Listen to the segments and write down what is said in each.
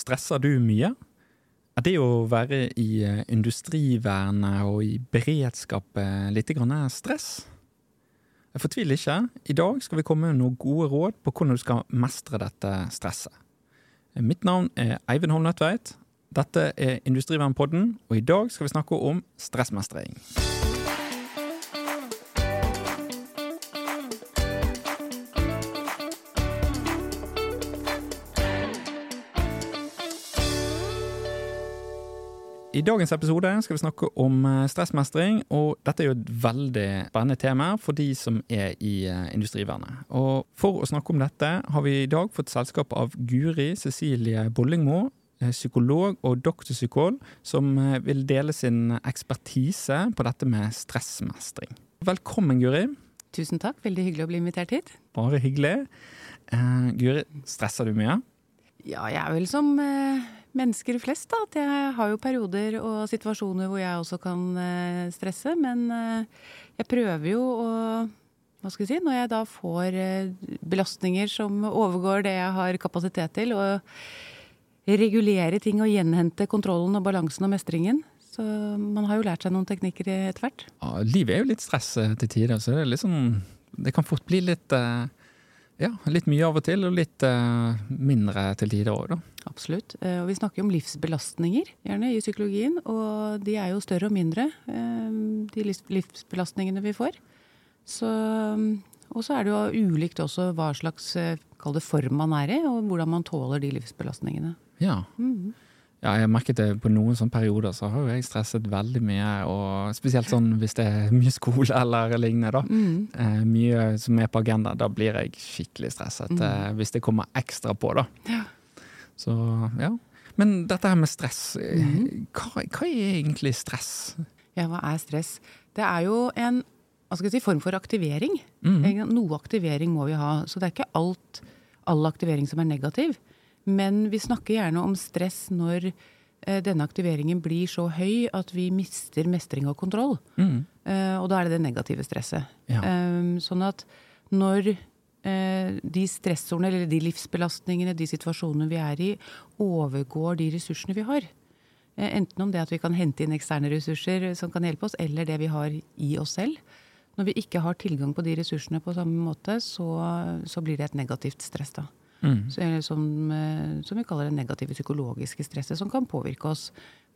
Stresser du mye? Er det å være i eh, industrivernet og i beredskap eh, litt grann stress? Fortvil ikke. I dag skal vi komme med noen gode råd på hvordan du skal mestre dette stresset. Mitt navn er Eivind Holm Nødtveit. Dette er Industrivernpodden, og i dag skal vi snakke om stressmestring. I dagens episode skal vi snakke om eh, stressmestring, og dette er jo et veldig spennende tema for de som er i eh, industrivernet. Og For å snakke om dette har vi i dag fått selskap av Guri Cecilie Bollingmo, eh, psykolog og doktorpsykolog, som vil dele sin ekspertise på dette med stressmestring. Velkommen, Guri. Tusen takk, veldig hyggelig å bli invitert hit. Bare hyggelig. Uh, Guri, stresser du mye? Ja, jeg er vel som uh mennesker flest, da. At jeg har jo perioder og situasjoner hvor jeg også kan eh, stresse. Men eh, jeg prøver jo å hva skal jeg si, Når jeg da får eh, belastninger som overgår det jeg har kapasitet til, og regulere ting og gjenhente kontrollen og balansen og mestringen. Så man har jo lært seg noen teknikker etter hvert. Ja, livet er jo litt stress til tider, så det, sånn, det kan fort bli litt ja, litt mye av og til, og litt mindre til tider òg, da. Absolutt. Eh, og vi snakker om livsbelastninger gjerne i psykologien. Og de er jo større og mindre, eh, de livsbelastningene vi får. Så, og så er det jo ulikt også hva slags eh, form man er i, og hvordan man tåler de livsbelastningene. Ja. Mm. Ja, jeg har merket det på noen sånne perioder så har jeg stresset veldig mye. og Spesielt sånn hvis det er mye skole eller lignende. da. Mm. Eh, mye som er på agenda. Da blir jeg skikkelig stresset. Mm. Eh, hvis det kommer ekstra på, da. Ja. Så ja. Men dette her med stress, mm. hva, hva, er egentlig stress? Ja, hva er stress? Det er jo en si, form for aktivering. Mm. Noe aktivering må vi ha. Så det er ikke alt, all aktivering som er negativ. Men vi snakker gjerne om stress når eh, denne aktiveringen blir så høy at vi mister mestring og kontroll. Mm. Eh, og da er det det negative stresset. Ja. Eh, sånn at når Eh, de stressordene eller de livsbelastningene, de situasjonene vi er i, overgår de ressursene vi har. Enten om det at vi kan hente inn eksterne ressurser som kan hjelpe oss, eller det vi har i oss selv. Når vi ikke har tilgang på de ressursene på samme måte, så, så blir det et negativt stress. da. Mm. Som, eh, som, vi kaller det negative psykologiske stresset, som kan påvirke oss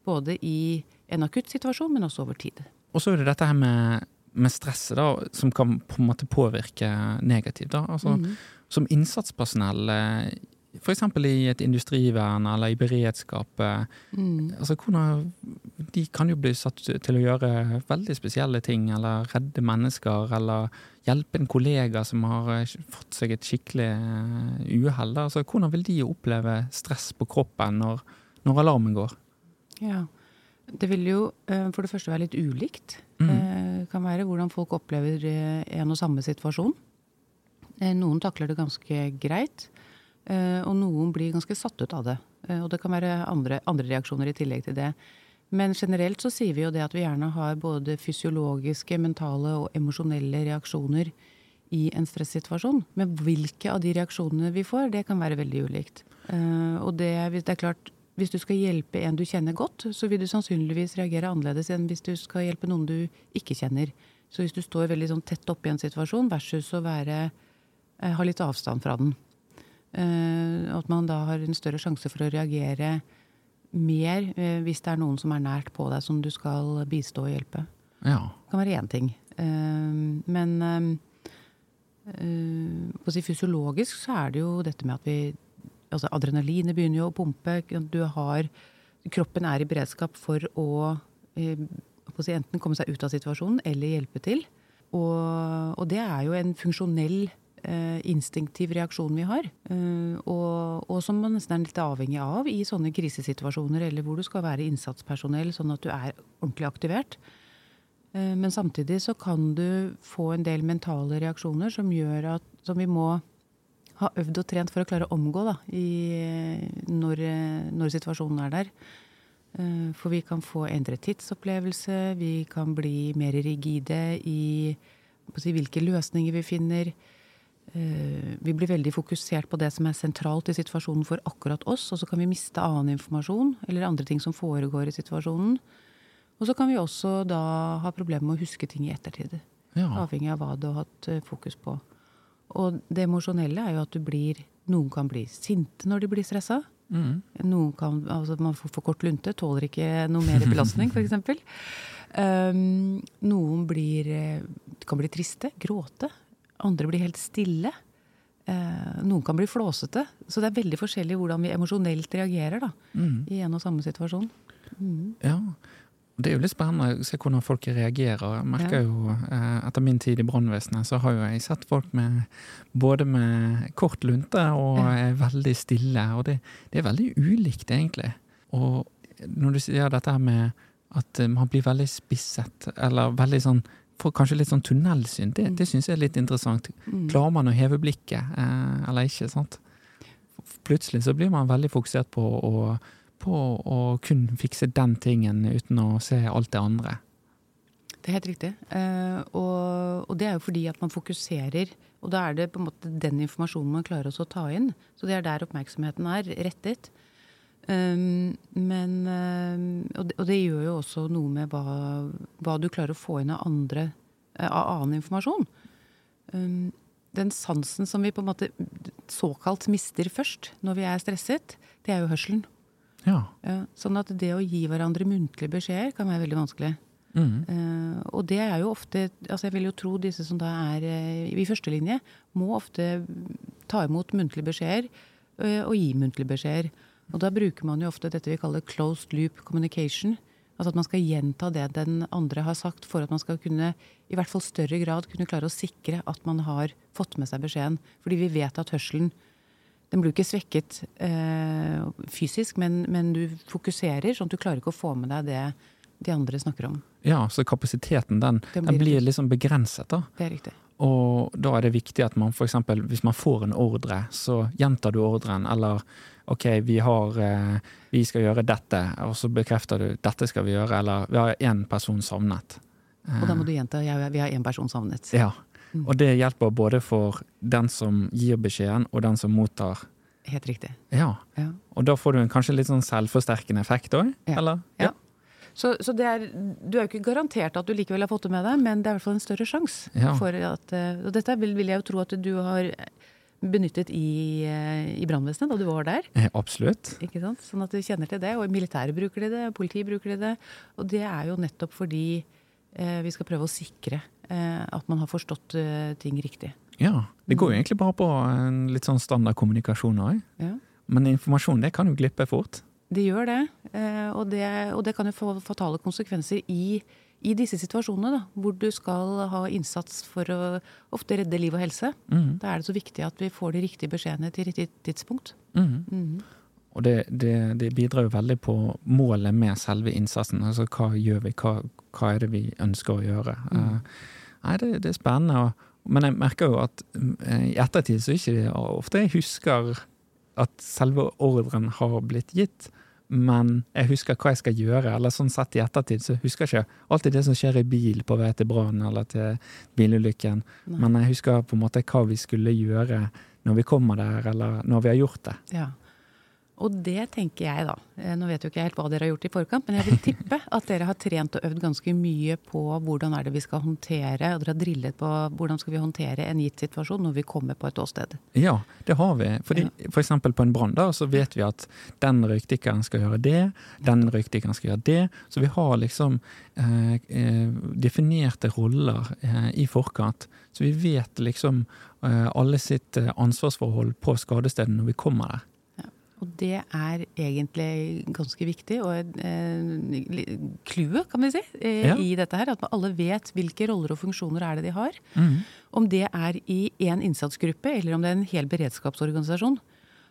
både i en akutt situasjon, men også over tid. Og så er det dette her med med stresset, da, som kan på en måte påvirke negativt. da, altså mm. Som innsatspersonell, eh, f.eks. i et industrivern eller i beredskap mm. altså hvordan, De kan jo bli satt til å gjøre veldig spesielle ting, eller redde mennesker, eller hjelpe en kollega som har eh, fått seg et skikkelig eh, uhell. Altså, hvordan vil de oppleve stress på kroppen når, når alarmen går? Ja, det vil jo for det første være litt ulikt. Mm. kan være hvordan folk opplever eh, en og samme situasjon. Eh, noen takler det ganske greit, og noen blir ganske satt ut av det. Og det kan være andre, andre reaksjoner i tillegg til det. Men generelt så sier vi jo det at vi gjerne har både fysiologiske, mentale og emosjonelle reaksjoner i en stressituasjon. Men hvilke av de reaksjonene vi får, det kan være veldig ulikt. Og det, det er klart, hvis du skal hjelpe en du kjenner godt, så vil du sannsynligvis reagere annerledes enn hvis du skal hjelpe noen du ikke kjenner. Så hvis du står veldig sånn tett oppi en situasjon versus å være, eh, ha litt avstand fra den, eh, at man da har en større sjanse for å reagere mer eh, hvis det er noen som er nært på deg, som du skal bistå og hjelpe. Ja. Det kan være én ting. Men på å si fysiologisk så er det jo dette med at vi altså Adrenalinet begynner jo å pumpe. Du har Kroppen er i beredskap for å, eh, å si, enten komme seg ut av situasjonen eller hjelpe til. Og, og det er jo en funksjonell eh, instinktiv reaksjon vi har. Eh, og, og, som man nesten er litt avhengig av i sånne krisesituasjoner, eller hvor du skal være innsatspersonell, sånn at du er ordentlig aktivert. Eh, men samtidig så kan du få en del mentale reaksjoner som gjør at som vi må ha øvd og trent for å klare å omgå da, i, når, når, situasjonen er der. Eh, for vi kan få endret tidsopplevelse, vi kan bli mer rigide i si, hvilke løsninger vi finner. Eh, vi blir veldig fokusert på det som er sentralt i situasjonen for akkurat oss, og så kan vi miste annen informasjon eller andre ting som foregår i situasjonen. Og så kan vi også da ha problemer med å huske ting i ettertid. Ja. Avhengig av hva du har hatt eh, fokus på. Og det emosjonelle er jo at du blir Noen kan bli sinte når de blir stressa. Mm. Noen kan, altså Man får for kort lunte, tåler ikke noe mer belastning, f.eks. Um, noen blir, eh, kan bli triste, gråte. Andre blir helt stille. Uh, noen kan bli flåsete. Så det er veldig forskjellig hvordan vi emosjonelt reagerer da, Mm. i en og samme situasjon. Mm. Ja. Det er jo litt spennende å se hvordan folk reagerer. Jeg merker Ja. jo, eh, Etter min tid i brannvesenet så har jo jeg sett folk med både med kort lunte og Ja. er veldig stille. Og det, det er veldig ulikt, egentlig. Og når du sier dette med at eh, man blir veldig spisset, eller veldig sånn Får kanskje litt sånn tunnelsyn, det, det syns jeg er litt interessant. Mm. Klarer man å heve blikket, eh, eller ikke? sant? Plutselig så blir man veldig fokusert på å, på å kun fikse den tingen uten å se alt det andre. Det er helt riktig. Eh, og, og det er jo fordi at man fokuserer, og da er det på en måte den informasjonen man klarer å ta inn. Så det er der oppmerksomheten er rettet. Um, men um, og, det, og det gjør jo også noe med hva, hva du klarer å få inn av andre eh, av annen informasjon. Um, den sansen som vi på en måte såkalt mister først når vi er stresset, det er jo hørselen. Ja. Ja, sånn at det å gi hverandre muntlige beskjeder kan være veldig vanskelig. Mm. Uh, og det er jo ofte altså Jeg vil jo tro disse som da er uh, i førstelinje, må ofte ta imot muntlige beskjeder uh, og gi muntlige beskjeder. Og da bruker man jo ofte dette vi kaller closed loop communication. Altså at man skal gjenta det den andre har sagt, for at man skal kunne i hvert fall større grad kunne klare å sikre at man har fått med seg beskjeden. Fordi vi vet at hørselen den blir ikke svekket eh, fysisk, men, men du fokuserer, sånn at du klarer ikke å få med deg det de andre snakker om. ja, så kapasiteten den, Den den blir blir liksom begrenset. da. Det er riktig. Og da er det viktig at man f.eks. hvis man får en ordre, så gjentar du ordren. Eller OK, vi har eh, Vi skal gjøre dette, og så bekrefter du dette skal vi gjøre. Eller vi har én person savnet. Og da må du gjenta vi har én person savnet. Ja. Og det hjelper både for den som gir beskjeden, og den som mottar. Helt riktig. Ja. Ja. Og da får du en kanskje litt sånn selvforsterkende effekt òg? Ja. Eller? Ja. Så, så det er, du er jo ikke garantert at du likevel har fått det med deg, men det er i hvert fall en større sjanse. Ja. For at, eh, og dette vil, vil jeg jo tro at du har benyttet i, eh, i brannvesenet da du var der. Absolutt. Ikke sant? Sånn at du kjenner til det. Og militæret bruker de det, politiet bruker de det. Og det er jo nettopp fordi eh, vi skal prøve å sikre eh, at man har forstått eh, ting riktig. Ja. Det går jo egentlig bare på en litt sånn standard kommunikasjon òg. Ja. Men informasjon det kan jo glippe fort. Det gjør det. eh, Og det, og det kan jo få fatale konsekvenser i, i disse situasjonene, da, hvor du skal ha innsats for å ofte redde liv og helse. Mm. Da er det så viktig at vi får de riktige beskjedene til riktig tidspunkt. Mm. Mm. Og det, det, det bidrar jo veldig på målet med selve innsatsen. Altså hva gjør vi, hva, hva er det vi ønsker å gjøre. Uh, nei, det, det er spennende. Og, men jeg merker jo at uh, i ettertid så ikke ofte jeg husker at selve ordren har blitt gitt. Men jeg husker hva jeg skal gjøre, eller sånn sett i ettertid så husker jeg ikke alltid det som skjer i bil på vei til brannen eller til bilulykken. Men jeg husker på en måte hva vi skulle gjøre når vi kommer der, eller når vi har gjort det. Ja. Og det tenker jeg, da. eh, Nå vet jo ikke jeg helt hva dere har gjort i forkant, men jeg vil tippe at dere har trent og øvd ganske mye på hvordan er det vi skal håndtere, og dere har drillet på hvordan skal vi håndtere en gitt situasjon når vi kommer på et åsted. Ja, det har vi. Fordi, For eksempel på en brann så vet vi at den røykdykkeren skal gjøre det, den røykdykkeren skal gjøre det. Så vi har liksom eh, eh, definerte roller eh, i forkant. Så vi vet liksom eh, alle sitt eh, ansvarsforhold på skadestedet når vi kommer der. Og det er egentlig ganske viktig, og eh, kan vi si, eh, Ja. i dette her. At alle vet hvilke roller og funksjoner er det de har. Mm. Om det er i én innsatsgruppe, eller om det er en hel beredskapsorganisasjon.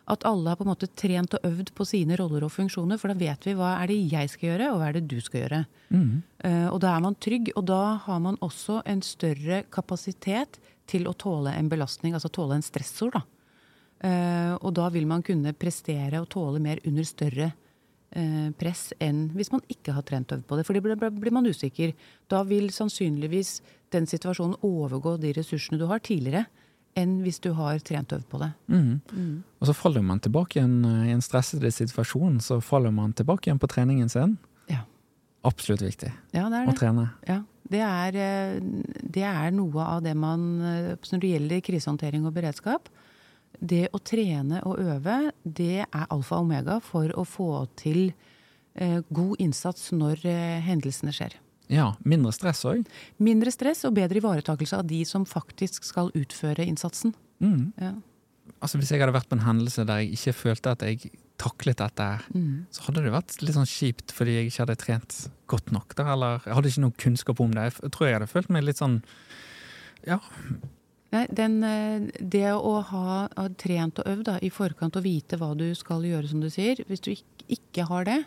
At alle har på en måte trent og øvd på sine roller og funksjoner, for da vet vi hva er det jeg skal gjøre, og hva er det du skal gjøre. Mm. Eh, og da er man trygg, og da har man også en større kapasitet til å tåle en belastning, altså tåle en stressord, da. Eh, og da vil man kunne prestere og tåle mer under større eh, press enn hvis man ikke har trent øvd på det. For da blir man usikker. Da vil sannsynligvis den situasjonen overgå de ressursene du har tidligere. enn hvis du har trent øvd på det. Mm. Og så faller man tilbake igjen eh, i en stresset situasjon, så faller man tilbake igjen på treningen sin. Ja. Absolutt viktig Ja, det er å trene. Ja, det er, det er noe av det man Når det gjelder krisehåndtering og beredskap, det å trene og øve, det er alfa og omega for å få til eh, god innsats når eh, hendelsene skjer. Ja, mindre stress òg. Mindre stress og bedre ivaretakelse av de som faktisk skal utføre innsatsen. Mm. Ja. Altså, hvis jeg hadde vært på en hendelse der jeg ikke følte at jeg taklet dette, Mm. så hadde det vært litt sånn kjipt fordi jeg ikke hadde trent godt nok. Der, eller jeg hadde ikke noe kunnskap om det. Jeg tror jeg hadde følt meg litt sånn Ja, Nei, den, eh, det å ha, ha trent og øvd da, i forkant og vite hva du skal gjøre, som du sier Hvis du ikke, ikke har det,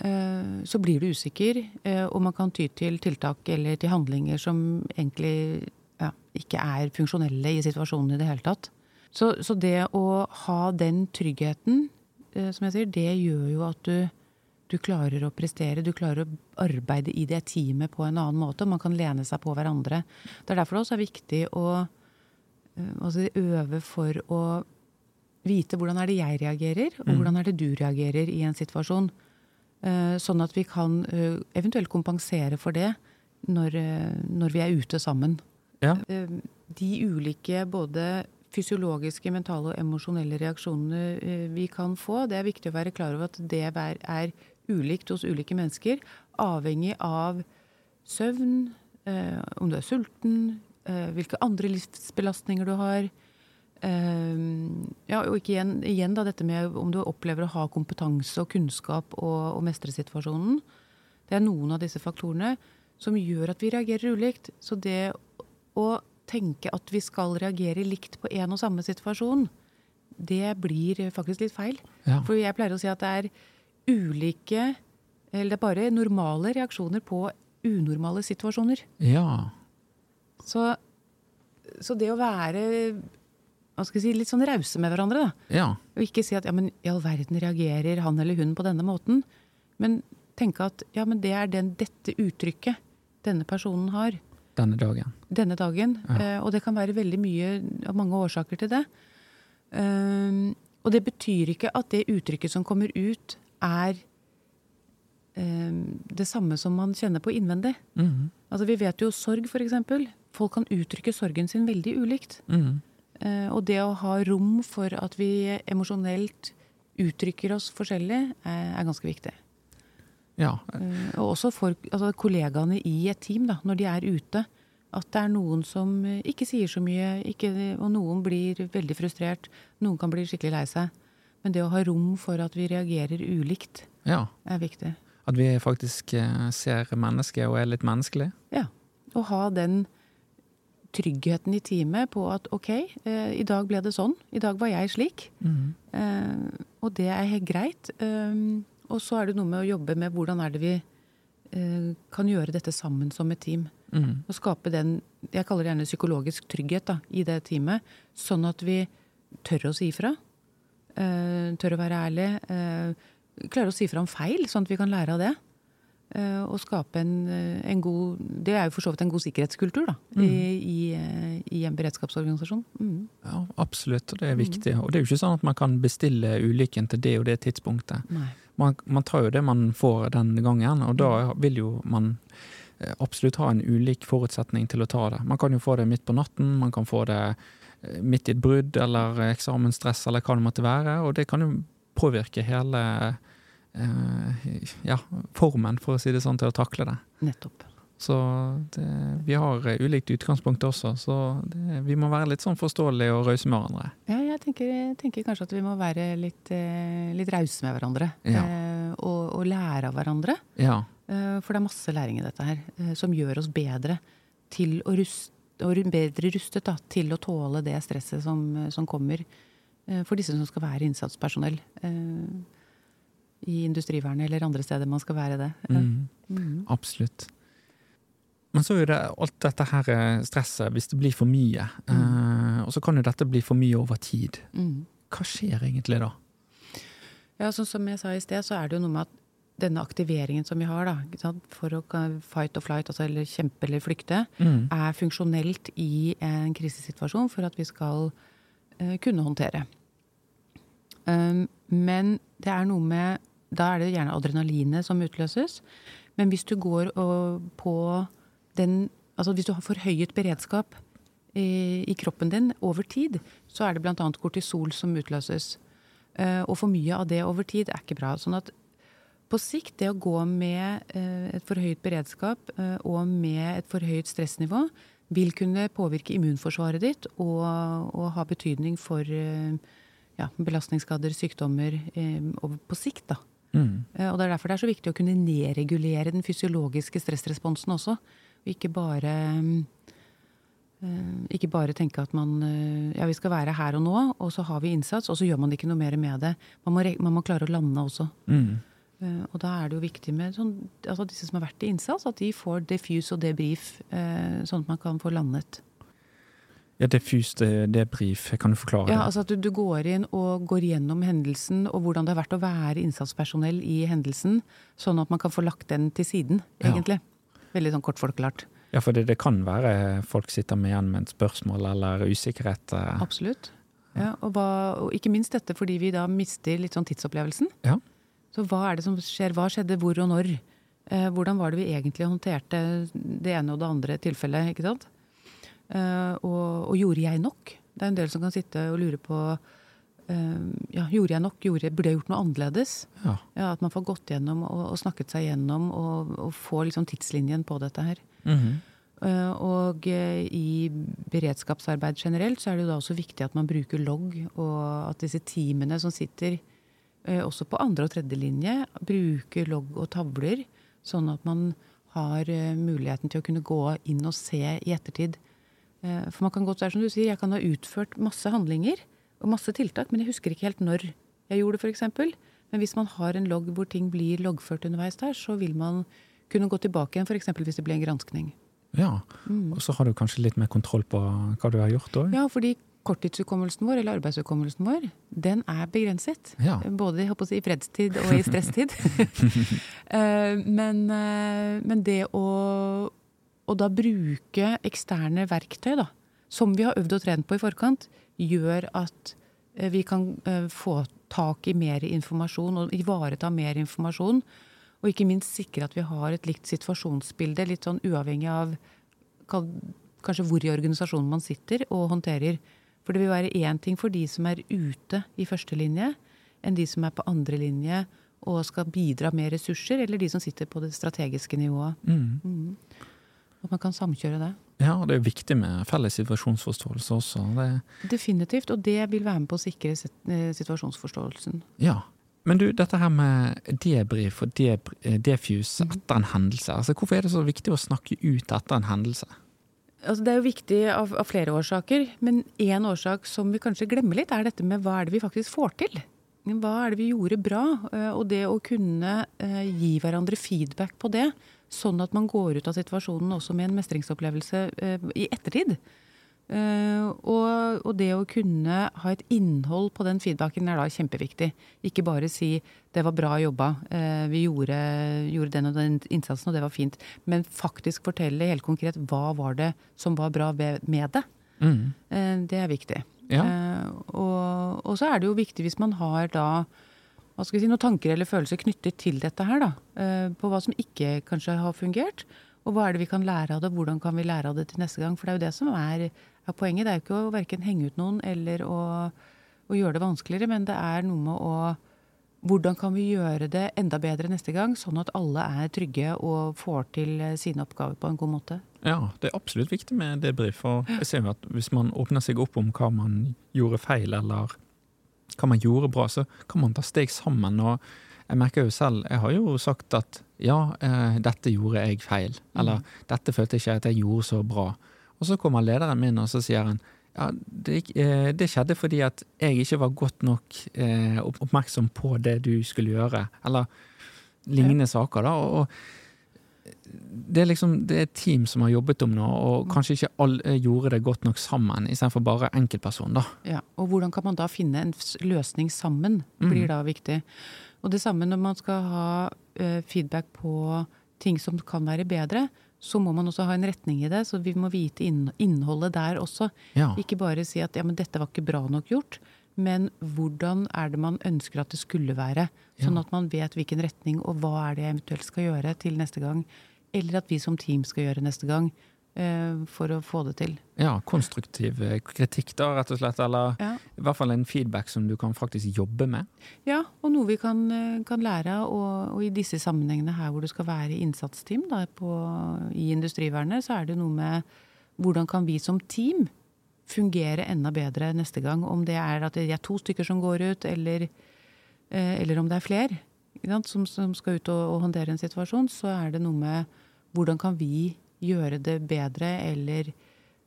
eh, så blir du usikker, eh, og man kan ty til tiltak eller til handlinger som egentlig ja, ikke er funksjonelle i situasjonen i det hele tatt. Så, så det å ha den tryggheten, som jeg sier, det gjør jo at du, du klarer å prestere. Du klarer å arbeide i det teamet på en annen måte. og Man kan lene seg på hverandre. Det er derfor det også er viktig å eh, altså øve for å vite hvordan er det jeg reagerer, og Mm. hvordan er det du reagerer i en situasjon. Eh, Sånn at vi kan eh, eventuelt kompensere for det når, når vi er ute sammen. Ja. De ulike både fysiologiske, mentale og emosjonelle reaksjonene vi kan få, det er viktig å være klar over at det er ulikt hos ulike mennesker, avhengig av søvn, eh, om du er sulten, eh, hvilke andre livsbelastninger du har. Eh, ja, og ikke igjen, igjen da, dette med om du opplever å ha kompetanse og kunnskap og, og mestre situasjonen. Det er noen av disse faktorene som gjør at vi reagerer ulikt. Så det å tenke at vi skal reagere likt på en og samme situasjon, det blir faktisk litt feil. Ja. For jeg pleier å si at det er ulike Eller det er bare normale reaksjoner på unormale situasjoner. ja. Så, så det å være hva skal jeg si, litt sånn rause med hverandre, da. ja. Og ikke si at ja, men i all verden reagerer han eller hun på denne måten. Men tenke at ja, men det er den, dette uttrykket denne personen har Denne dagen. denne dagen. Ja. Eh, og det kan være veldig mye av mange årsaker til det. Um, og det betyr ikke at det uttrykket som kommer ut, er um, det samme som man kjenner på innvendig. Mhm. Altså Vi vet jo sorg, f.eks. Folk kan uttrykke sorgen sin veldig ulikt. Mm -hmm. uh, og det å ha rom for at vi emosjonelt uttrykker oss forskjellig, er, er ganske viktig. Ja. Uh, og også for altså, kollegaene i et team, da, når de er ute. At det er noen som eh, ikke sier så mye, ikke, og noen blir veldig frustrert. Noen kan bli skikkelig lei seg. Men det å ha rom for at vi reagerer ulikt, ja. er viktig. At vi faktisk eh, ser mennesket og er litt menneskelige. Ja. Å ha den tryggheten i teamet på at ok, eh, i dag ble det sånn. I dag var jeg slik. Mm. Eh, og det er helt greit. Um, og så er det noe med å jobbe med hvordan er det vi eh, kan gjøre dette sammen som et team. Mm. Og skape den, jeg kaller det gjerne psykologisk trygghet da, i det teamet. Sånn at vi tør å si ifra. Eh, tør å være ærlig. Klare klarer å si fra om feil, sånn at vi kan lære av det. Eh, og skape en, eh, en god Det er jo for så vidt en god sikkerhetskultur da, i, i, eh, i en beredskapsorganisasjon. Mm. Ja, absolutt, og det er viktig. Og det er jo ikke sånn at man kan bestille ulykken til det og det tidspunktet. Man, man tar jo det man får den gangen, og da vil jo man eh, absolutt ha en ulik forutsetning til å ta det. Man kan jo få det midt på natten, man kan få det eh, midt i et brudd eller eksamensstress eller hva det måtte være, og det kan jo påvirke hele eh, ja, formen, for å si det sånn, til å takle det. Nettopp. Så det, vi har eh, ulikt utgangspunkt også, så det, vi må være litt sånn forståelige og rause med hverandre. Ja, jeg tenker, tenker kanskje at vi må være litt, eh, litt rause med hverandre. Ja. Eh, og, og lære av hverandre. Ja. Eh, for det er masse læring i dette her eh, som gjør oss bedre til å ruste og bedre rustet da, til å tåle det stresset som, som kommer eh, for disse som skal være innsatspersonell. Eh, I industrivernet eller andre steder man skal være det. Mm. Mm. Absolutt. Men så er det alt dette her eh, stresset, hvis det blir for mye. Eh, og så kan jo dette bli for mye over tid. Mhm. Hva skjer egentlig da? Ja, sånn som jeg sa i sted, så er det jo noe med at denne aktiveringen som vi har da, for å fight or flight, altså eller kjempe eller flykte, Mm. er funksjonelt i en krisesituasjon for at vi skal uh, kunne håndtere. Um, men det er noe med Da er det gjerne adrenalinet som utløses. Men hvis du går og på den Altså hvis du har forhøyet beredskap i, i kroppen din over tid, så er det bl.a. kortisol som utløses. Uh, og for mye av det over tid er ikke bra. Sånn at på sikt, det å gå med eh, et forhøyet beredskap eh, og med et forhøyet stressnivå, vil kunne påvirke immunforsvaret ditt og, og ha betydning for eh, ja, belastningsskader, sykdommer på sikt. da. Mm. Og det er derfor det er så viktig å kunne nedregulere den fysiologiske stressresponsen også. Og ikke bare ikke bare tenke at man ja, vi skal være her og nå, og så har vi innsats, og så gjør man ikke noe mer med det. Man må, man må klare å lande også. Mm. Eh, Og da er det jo viktig med sånn, altså disse som har vært i innsats, at de får defuse og debrief, eh, sånn at man kan få landet. Ja, diffus det- debrief, kan du forklare Ja, det? altså at du, du går inn og går gjennom hendelsen, og hvordan det har vært å være innsatspersonell i hendelsen, sånn at man kan få lagt den til siden, Ja. egentlig. Veldig sånn kort forklart. Ja, for det, det kan være folk sitter med igjen med et spørsmål eller usikkerhet. eh. Absolutt. Ja, og, hva, og ikke minst dette fordi vi da mister litt sånn tidsopplevelsen. Ja. Så hva er det som skjer? Hva skjedde hvor og når? Eh, hvordan var det vi egentlig håndterte det ene og det andre tilfellet? ikke sant? Eh, og, og gjorde jeg nok? Det er en del som kan sitte og lure på eh, ja, Gjorde jeg nok? Gjorde, burde jeg gjort noe annerledes? Ja. Ja, At man får gått gjennom og, og snakket seg gjennom og, og får liksom tidslinjen på dette her. Mm -hmm. Og i beredskapsarbeid generelt så er det jo da også viktig at man bruker logg, og at disse teamene som sitter også på andre og tredje linje, bruker logg og tavler, sånn at man har eh, muligheten til å kunne gå inn og se i ettertid. Eh, For man kan godt være som du sier, jeg kan ha utført masse handlinger og masse tiltak, men jeg husker ikke helt når jeg gjorde det, f.eks. Men hvis man har en logg hvor ting blir loggført underveis der, så vil man kunne gå tilbake igjen, f.eks. hvis det blir en granskning. ja. Mm. Og så har du kanskje litt mer kontroll på hva du har gjort òg? Ja, fordi korttidshukommelsen vår, eller arbeidshukommelsen vår, den er begrenset. Ja. Både si, i fredstid og i stresstid. Eh, men, eh, men det å, å da bruke eksterne verktøy, da, som vi har øvd og trent på i forkant, gjør at eh, vi kan få tak i mer informasjon og ivareta mer informasjon. Og ikke minst sikre at vi har et likt situasjonsbilde, litt sånn uavhengig av kanskje hvor i organisasjonen man sitter og håndterer. For det vil være én ting for de som er ute i første linje, enn de som er på andre linje og skal bidra med ressurser, eller de som sitter på det strategiske nivået. Mm. Mm. At man kan samkjøre det. Ja, og det er viktig med felles situasjonsforståelse også. Det, Definitivt. Og det vil være med på å sikre eh, situasjonsforståelsen. ja. Men du, dette her med debrief og eh, defuse Mhm. etter en hendelse, altså hvorfor er det så viktig å snakke ut etter en hendelse? Altså, det er jo viktig av, av flere årsaker, men én årsak som vi kanskje glemmer litt, er dette med hva er det vi faktisk får til? Hva er det vi gjorde bra? Eh, Og det å kunne eh, gi hverandre feedback på det, sånn at man går ut av situasjonen også med en mestringsopplevelse eh, i ettertid. Eh, og, og det å kunne ha et innhold på den feedbacken er da kjempeviktig. Ikke bare si 'det var bra jobba', eh, vi gjorde, gjorde den og den innsatsen, og det var fint. Men faktisk fortelle helt konkret hva var det som var bra med det. Mm. Eh, det er viktig. Ja. Og, og så er det jo viktig hvis man har da hva skal vi si, noen tanker eller følelser knyttet til dette her, da. På hva som ikke kanskje har fungert. Og hva er det vi kan lære av det, hvordan kan vi lære av det til neste gang. For det er jo det som er, er poenget. Det er jo ikke å verken henge ut noen eller å, å gjøre det vanskeligere, men det er noe med å hvordan kan vi gjøre det enda bedre neste gang, sånn at alle er trygge og får til eh, sine oppgaver på en god måte? Ja, det er absolutt viktig med debrief. Og jeg ser jo at hvis man åpner seg opp om hva man gjorde feil, eller hva man gjorde bra, så kan man ta steg sammen. Og jeg merker jo selv, jeg har jo sagt at ja, eh, dette gjorde jeg feil. Eller dette følte jeg ikke at jeg gjorde så bra. Og så kommer lederen min og så sier han ja, det, eh, det skjedde fordi at jeg ikke var godt nok eh, oppmerksom på det du skulle gjøre. Eller lignende saker, da. Og det er liksom det er et team som har jobbet om noe, og kanskje ikke alle gjorde det godt nok sammen, istedenfor bare enkeltperson, da. Ja, og hvordan kan man da finne en løsning sammen, blir da viktig. Og det samme når man skal ha eh, feedback på ting som kan være bedre, så må man også ha en retning i det. Så vi må vite innholdet der også. Ja. Ikke bare si at ja, men dette var ikke bra nok gjort, men hvordan er det man ønsker at det skulle være? Sånn at man vet hvilken retning, og hva er det jeg eventuelt skal gjøre til neste gang. Eller at vi som team skal gjøre neste gang, eh, for å få det til. ja, konstruktiv eh, kritikk, da, rett og slett. Eller Ja. i hvert fall en feedback som du kan faktisk jobbe med. Ja, og noe vi kan, eh, kan lære av. Og, og i disse sammenhengene her hvor du skal være innsatsteam da, på, i Industrivernet, så er det noe med hvordan kan vi som team fungere enda bedre neste gang. Om det er at det er to stykker som går ut, eller, eh, eller om det er flere som, som skal ut og, og håndtere en situasjon, så er det noe med hvordan kan vi gjøre det bedre, eller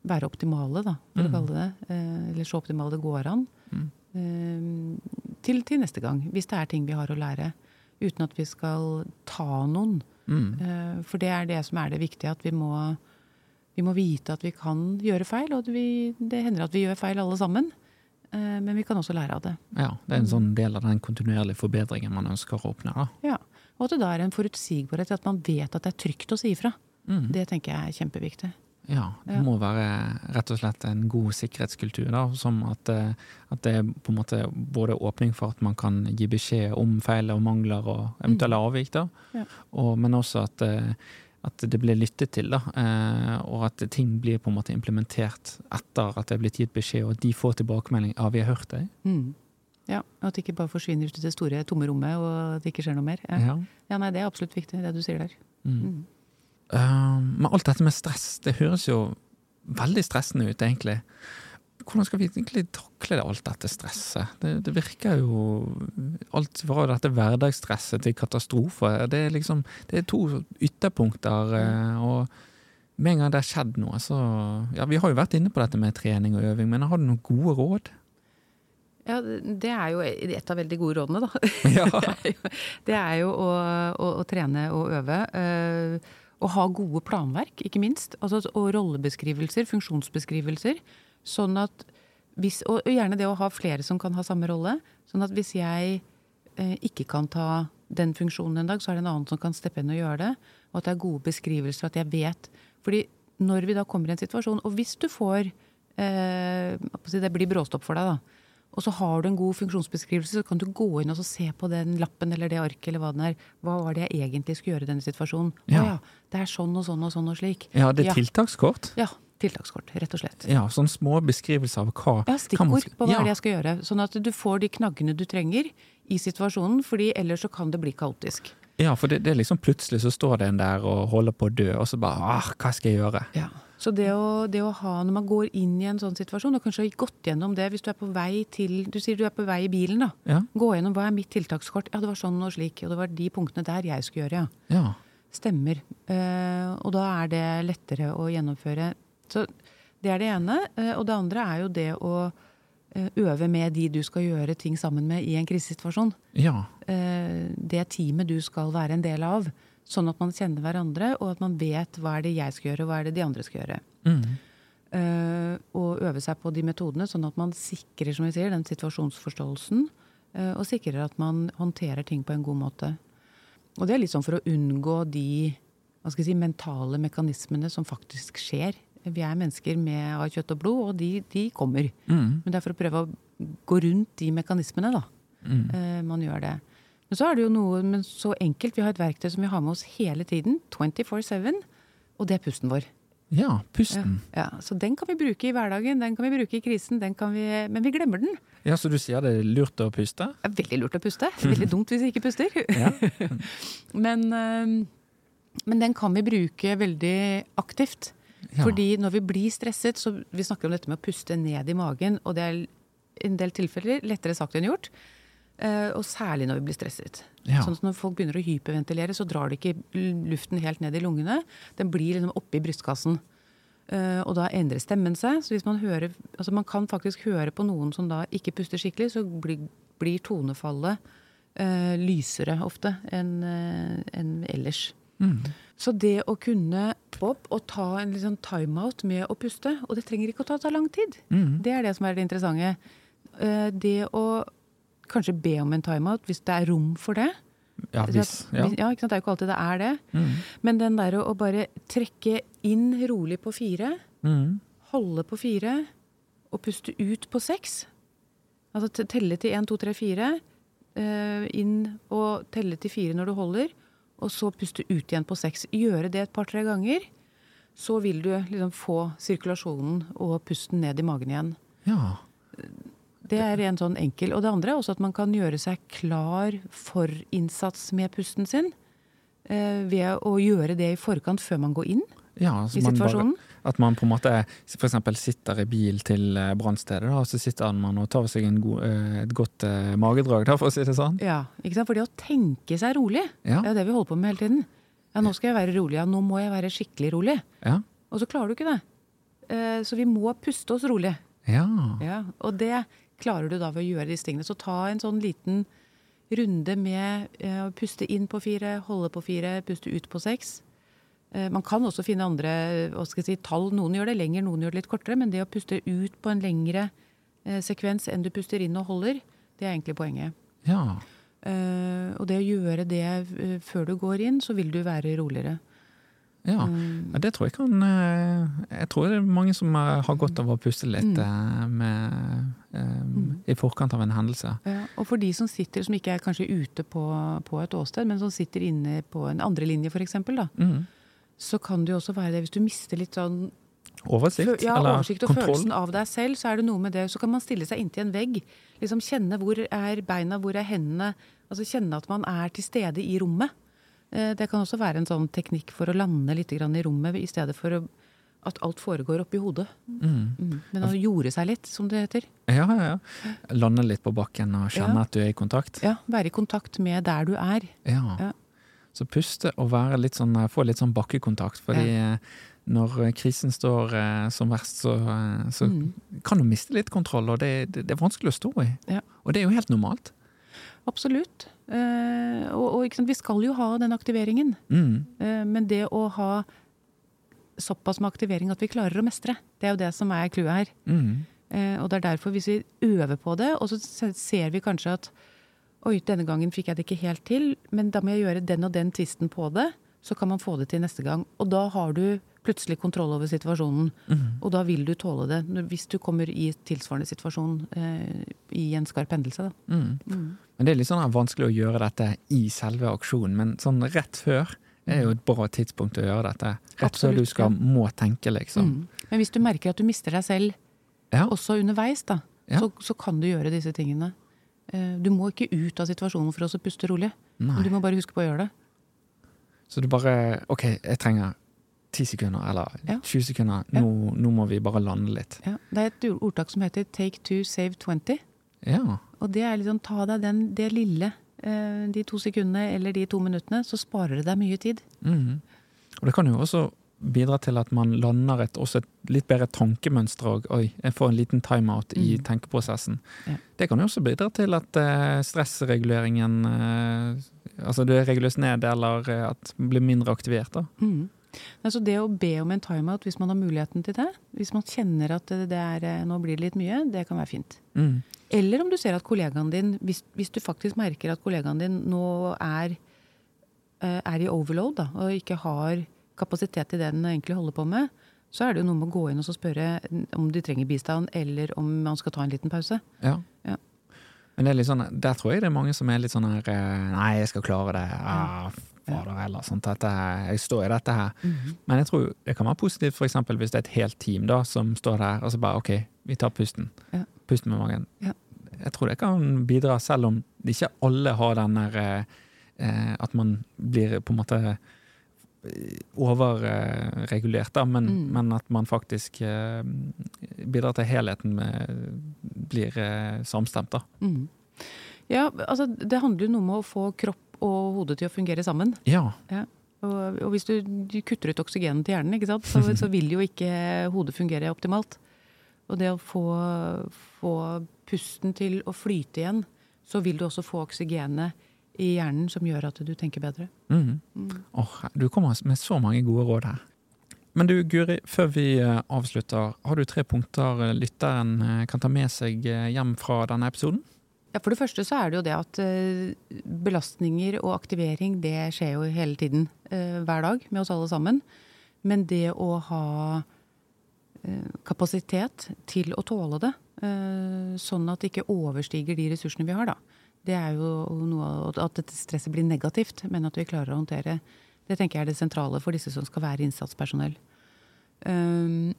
være optimale, da, for å Mm. kalle det. Eh, eller så optimale det går an. Mm. Eh, til, til neste gang, hvis det er ting vi har å lære. Uten at vi skal ta noen. Mm. Eh, For det er det som er det viktige, at vi må, vi må vite at vi kan gjøre feil. Og vi, det hender at vi gjør feil alle sammen, men vi kan også lære av det. Ja, det er en sånn del av den kontinuerlige forbedringen man ønsker å oppnå. Ja. Og at det da er en forutsigbarhet til at man vet at det er trygt å si ifra. Mm. Det tenker jeg er kjempeviktig. Ja, det Ja. må være rett og slett en god sikkerhetskultur. Da, som at, eh, at det er på en måte både åpning for at man kan gi beskjed om feil og mangler og eventuelle avvik, da. Ja. Og, men også at, eh, at det blir lyttet til, da. eh, Og at ting blir på en måte implementert etter at det er blitt gitt beskjed, og at de får tilbakemelding av 'vi har hørt deg'. Mm. Ja, og At det ikke bare forsvinner ut i det store, tomme rommet, og at det ikke skjer noe mer. Ja. Ja. nei, Det er absolutt viktig, det du sier der. Mm. Mm. Uh, men alt dette med stress, det høres jo veldig stressende ut, egentlig. Hvordan skal vi egentlig takle det, alt dette stresset? Det, det virker jo Alt fra dette hverdagsstresset til katastrofe. Det er liksom Det er to ytterpunkter, eh, og med en gang det har skjedd noe, så Ja, vi har jo vært inne på dette med trening og øving, men har du noen gode råd? Ja, det er jo et av veldig gode rådene, da. Ja. Det er jo, det er jo å, å, å trene og øve. eh, og ha gode planverk, ikke minst. Altså, og rollebeskrivelser, funksjonsbeskrivelser. Sånn at hvis, og gjerne det å ha flere som kan ha samme rolle. Sånn at hvis jeg eh, ikke kan ta den funksjonen en dag, så er det en annen som kan steppe inn og gjøre det. Og at det er gode beskrivelser, at jeg vet. Fordi når vi da kommer i en situasjon, og hvis du får eh, Det blir bråstopp for deg, da. Og så har du en god funksjonsbeskrivelse, så kan du gå inn og så se på den lappen eller det arket eller hva den er. Hva var det jeg egentlig skulle gjøre i denne situasjonen? Å Ja. ja, det er sånn og sånn og sånn og slik. Ja, det er Ja. tiltakskort? Ja, tiltakskort, rett og slett. Ja, sånne små beskrivelser av hva Ja, stikkord på hva ja. det jeg skal gjøre. Sånn at du får de knaggene du trenger i situasjonen, fordi ellers så kan det bli kaotisk. Ja, for det, det er liksom plutselig så står det en der og holder på å dø, og så bare ah, hva skal jeg gjøre? Ja. Så det å, det å ha, når man går inn i en sånn situasjon, og kanskje har gått gjennom det hvis du er på vei til Du sier du er på vei i bilen, da. Ja, Gå gjennom hva er mitt tiltakskort. Ja, det var sånn og slik. Og det var de punktene der jeg skulle gjøre, ja. ja. Stemmer. Uh, og da er det lettere å gjennomføre. Så det er det ene. Uh, og det andre er jo det å eh, øve med de du skal gjøre ting sammen med i en krisesituasjon. ja. Det teamet du skal være en del av. Sånn at man kjenner hverandre, og at man vet hva er det jeg skal gjøre, og hva er det de andre skal gjøre. Mm. Uh, og øve seg på de metodene, sånn at man sikrer som vi sier, den situasjonsforståelsen. Uh, og sikrer at man håndterer ting på en god måte. Og det er litt sånn for å unngå de hva skal jeg si, mentale mekanismene som faktisk skjer. Vi er mennesker med av kjøtt og blod, og de, de kommer. Mm. Men det er for å prøve å gå rundt de mekanismene, da. Mm. Uh, man gjør det. Men så er det jo noe men så enkelt. Vi har et verktøy som vi har med oss hele tiden. 24-7. Og det er pusten vår. Ja, pusten. Ja, så den kan vi bruke i hverdagen, den kan vi bruke i krisen, den kan vi, men vi glemmer den. Ja, Så du sier det er lurt å puste? Er veldig lurt å puste. Veldig dumt hvis vi ikke puster. Ja. Men, eh, men den kan vi bruke veldig aktivt. Ja. Fordi når vi blir stresset, så vi snakker om dette med å puste ned i magen, og det er i en del tilfeller lettere sagt enn gjort. Eh, Og særlig når vi blir stresset. Ja. Sånn at Når folk begynner å hyperventilere, så drar det ikke luften helt ned i lungene. Den blir liksom oppi brystkassen. Eh, og da endrer stemmen seg. Så hvis man hører Altså man kan faktisk høre på noen som da ikke puster skikkelig, så blir, blir tonefallet uh, lysere ofte enn enn ellers. Mm. Så det å kunne opp og ta en liksom timeout med å puste, og det trenger ikke å ta, så lang tid, Mm. det er det som er det interessante. Det å kanskje be om en timeout hvis det er rom for det, Ja, hvis. Ja. ja? Det er jo ikke alltid det er det. Mm. Men den der å å bare trekke inn rolig på fire, Mm. holde på fire og puste ut på seks. Altså telle til én, to, tre, fire. eh, inn og telle til fire når du holder. Og så puste ut igjen på seks. Gjøre det et par-tre ganger. Så vil du liksom få sirkulasjonen og pusten ned i magen igjen. ja. Det er en sånn enkel. Og det andre er også at man kan gjøre seg klar for innsats med pusten sin. eh, ved å gjøre det i forkant før man går inn ja så i man bare- situasjonen. At man på en måte eksempel sitter i bil til eh, brannstedet, og så sitter man og tar seg en god, eh, et godt eh, magedrag, da, for å si det sånn. Ja, ikke sant? For det å tenke seg rolig, Ja. det er det vi holder på med hele tiden. Ja, nå skal jeg være rolig. Ja, nå må jeg være skikkelig rolig. Ja. Og så klarer du ikke det. Eh, Så vi må puste oss rolig. ja. Ja, og det klarer du da ved å gjøre disse tingene. Så ta en sånn liten runde med eh, å puste inn på fire, holde på fire, puste ut på seks. Eh, Man kan også finne andre jeg si, tall. Noen gjør det lenger, noen gjør det litt kortere. Men det å puste ut på en lengre eh, sekvens enn du puster inn og holder, det er egentlig poenget. ja. Eh, og det å gjøre det eh, før du går inn, så vil du være roligere. Ja. Mm. det tror jeg kan eh, Jeg tror det er mange som eh, har godt av å puste litt Mm. eh, med, eh, i forkant av en hendelse. Ja, og for de som sitter, som ikke er kanskje ute på, på et åsted, men som sitter inne på en andre linje f.eks., Mm. så kan det jo også være det hvis du mister litt sånn Oversikt, ja, eller oversikt og kontroll. følelsen av deg selv, så er det noe med det. Så kan man stille seg inntil en vegg. liksom Kjenne hvor er beina, hvor er hendene. altså Kjenne at man er til stede i rommet. Eh, Det kan også være en sånn teknikk for å lande litt grann i rommet, i stedet for at alt foregår oppi hodet. Mm. Mm. Men å jorde seg litt, som det heter. Ja, ja, ja. Lande litt på bakken og kjenne Ja. at du er i kontakt. Ja, Være i kontakt med der du er. Ja. Ja. Så puste og være litt sånn, få litt sånn bakkekontakt. Fordi ja. når krisen står eh, som verst, så, eh, så Mm. kan du miste litt kontroll, og det, det, det er vanskelig å stå i. Ja. Og det er jo helt normalt. Absolutt. Eh, og og vi skal jo ha den aktiveringen. Mm. Eh, men det å ha såpass med aktivering at vi klarer å mestre, det er jo det som er clouet her. Mm. Eh, og det er derfor, hvis vi øver på det, og så ser vi kanskje at oi, denne gangen fikk jeg det ikke helt til, men da må jeg gjøre den og den tvisten på det, så kan man få det til neste gang. Og da har du plutselig kontroll over situasjonen. Mm. Og da vil du tåle det hvis du kommer i tilsvarende situasjon eh, i en skarp hendelse. Mm. Mm. Men det er litt sånn vanskelig å gjøre dette i selve aksjonen, men sånn rett før er jo et bra tidspunkt å gjøre dette. Rett før du skal ja. må tenke, liksom. Mm. Men hvis du merker at du mister deg selv Ja. også underveis, da, Ja. så, så kan du gjøre disse tingene. Eh, Du må ikke ut av situasjonen for å puste rolig. Nei. du må bare huske på å gjøre det. Så du bare OK, jeg trenger ti sekunder, eller Ja. 20 sekunder. Ja. Nå, nå må vi bare lande litt. Ja. Det er et ordtak som heter 'take two, save 20'. Ja. Og det er liksom ta deg den, det lille, eh, de to sekundene eller de to minuttene, så sparer det deg mye tid. Mhm. Og det kan jo også bidra til at man lander et, også et litt bedre tankemønster og oi, jeg får en liten timeout i Mm. tenkeprosessen. Ja. Det kan jo også bidra til at eh, stressreguleringen eh, Altså det reguleres ned, eller at det blir mindre aktivert, da. Mm. Altså det å be om en timeout hvis man har muligheten til det, hvis man kjenner at det er, eh, nå blir det litt mye, det kan være fint. Mm. Eller om du ser at kollegaen din, hvis, hvis du faktisk merker at kollegaen din nå er, eh, er i overload da, og ikke har kapasitet til det den egentlig holder på med, så er det jo noe med å gå inn og spørre om de trenger bistand, eller om man skal ta en liten pause. Ja. Ja. Men det er litt sånn, der tror jeg det er mange som er litt sånn her eh, Nei, jeg skal klare det. Ah, fader heller. Sånt, dette, her- jeg står i dette her. Men jeg tror det kan være positivt for eksempel hvis det er et helt team da, som står der og så bare OK, vi tar pusten. Ja. Pusten med magen. Ja. Jeg tror det kan bidra, selv om ikke alle har den der eh, eh, At man blir på en måte overregulert, da, men, Mm. men at man faktisk eh, bidrar til helheten med, blir eh, samstemt, da. Mm. Ja, altså det handler jo noe om å få kropp og hodet til å fungere sammen. Ja. Og, og hvis du, du kutter ut oksygenet til hjernen, så, så vil jo ikke hodet fungere optimalt. Og det å få, få pusten til å flyte igjen, så vil du også få oksygenet i hjernen som gjør at du tenker bedre. Mm. Mm. Oh, du kommer med så mange gode råd her. Men du Guri, før vi eh, avslutter, har du tre punkter eh, lytteren eh, kan ta med seg hjem fra denne episoden? Ja, For det første så er det jo det at uh, belastninger og aktivering det skjer jo hele tiden. Uh, hver dag med oss alle sammen. Men det å ha uh, kapasitet til å tåle det, sånn at det ikke overstiger de ressursene vi har, da. Det er jo noe at dette stresset blir negativt, men at vi klarer å håndtere. Det tenker jeg er det sentrale for disse som skal være innsatspersonell. Um,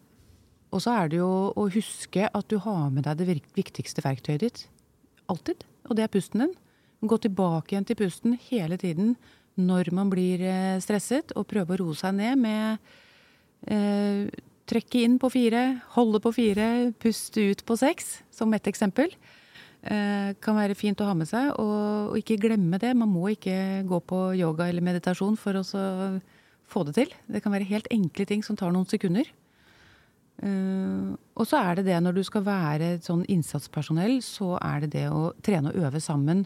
og så er det jo å huske at du har med deg det viktigste verktøyet ditt. Alltid. Og det er pusten din. Gå tilbake igjen til pusten hele tiden når man blir eh, stresset, og prøve å roe seg ned med eh, Trekke inn på fire, holde på fire, puste ut på seks, som ett eksempel. Eh, kan være fint å ha med seg, og, og, ikke glemme det. Man må ikke gå på yoga eller meditasjon for å få det til. Det kan være helt enkle ting som tar noen sekunder. Uh, og så er det det når du skal være sånn innsatspersonell, så er det det å trene og øve sammen.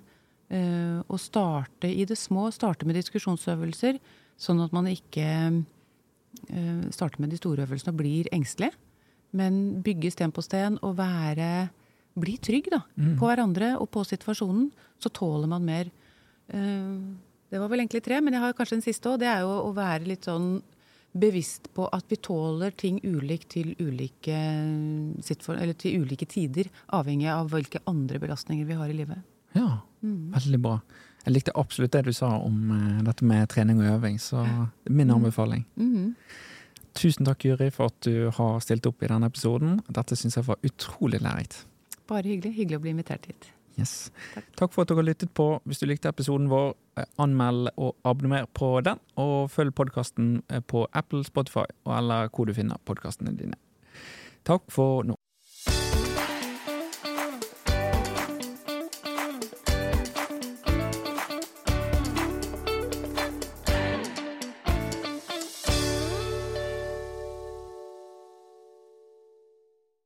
Uh, og starte i det små. Starte med diskusjonsøvelser, sånn at man ikke uh, starter med de store øvelsene og blir engstelig. Men bygge sten på sten og være Bli trygg da, mm. på hverandre og på situasjonen. Så tåler man mer. det var vel egentlig tre, men jeg har kanskje en siste òg. Det er jo å være litt sånn bevisst på at vi tåler ting ulikt til ulike, til ulike tider, avhengig av hvilke andre belastninger vi har i livet. Ja, mm. veldig bra. Jeg likte absolutt det du sa om uh, dette med trening og øving, så det er min mm. anbefaling. Mm -hmm. Tusen takk, Juri, for at du har stilt opp i denne episoden. Dette syns jeg var utrolig lærerikt. Bare hyggelig. Hyggelig å bli invitert hit. Yes. Takk. Takk. for at dere har lyttet på. Hvis du likte episoden vår, eh, anmeld og abonner på den. Og følg podkasten eh, på Apple, Spotify eller hvor du finner podkastene dine. Takk for nå.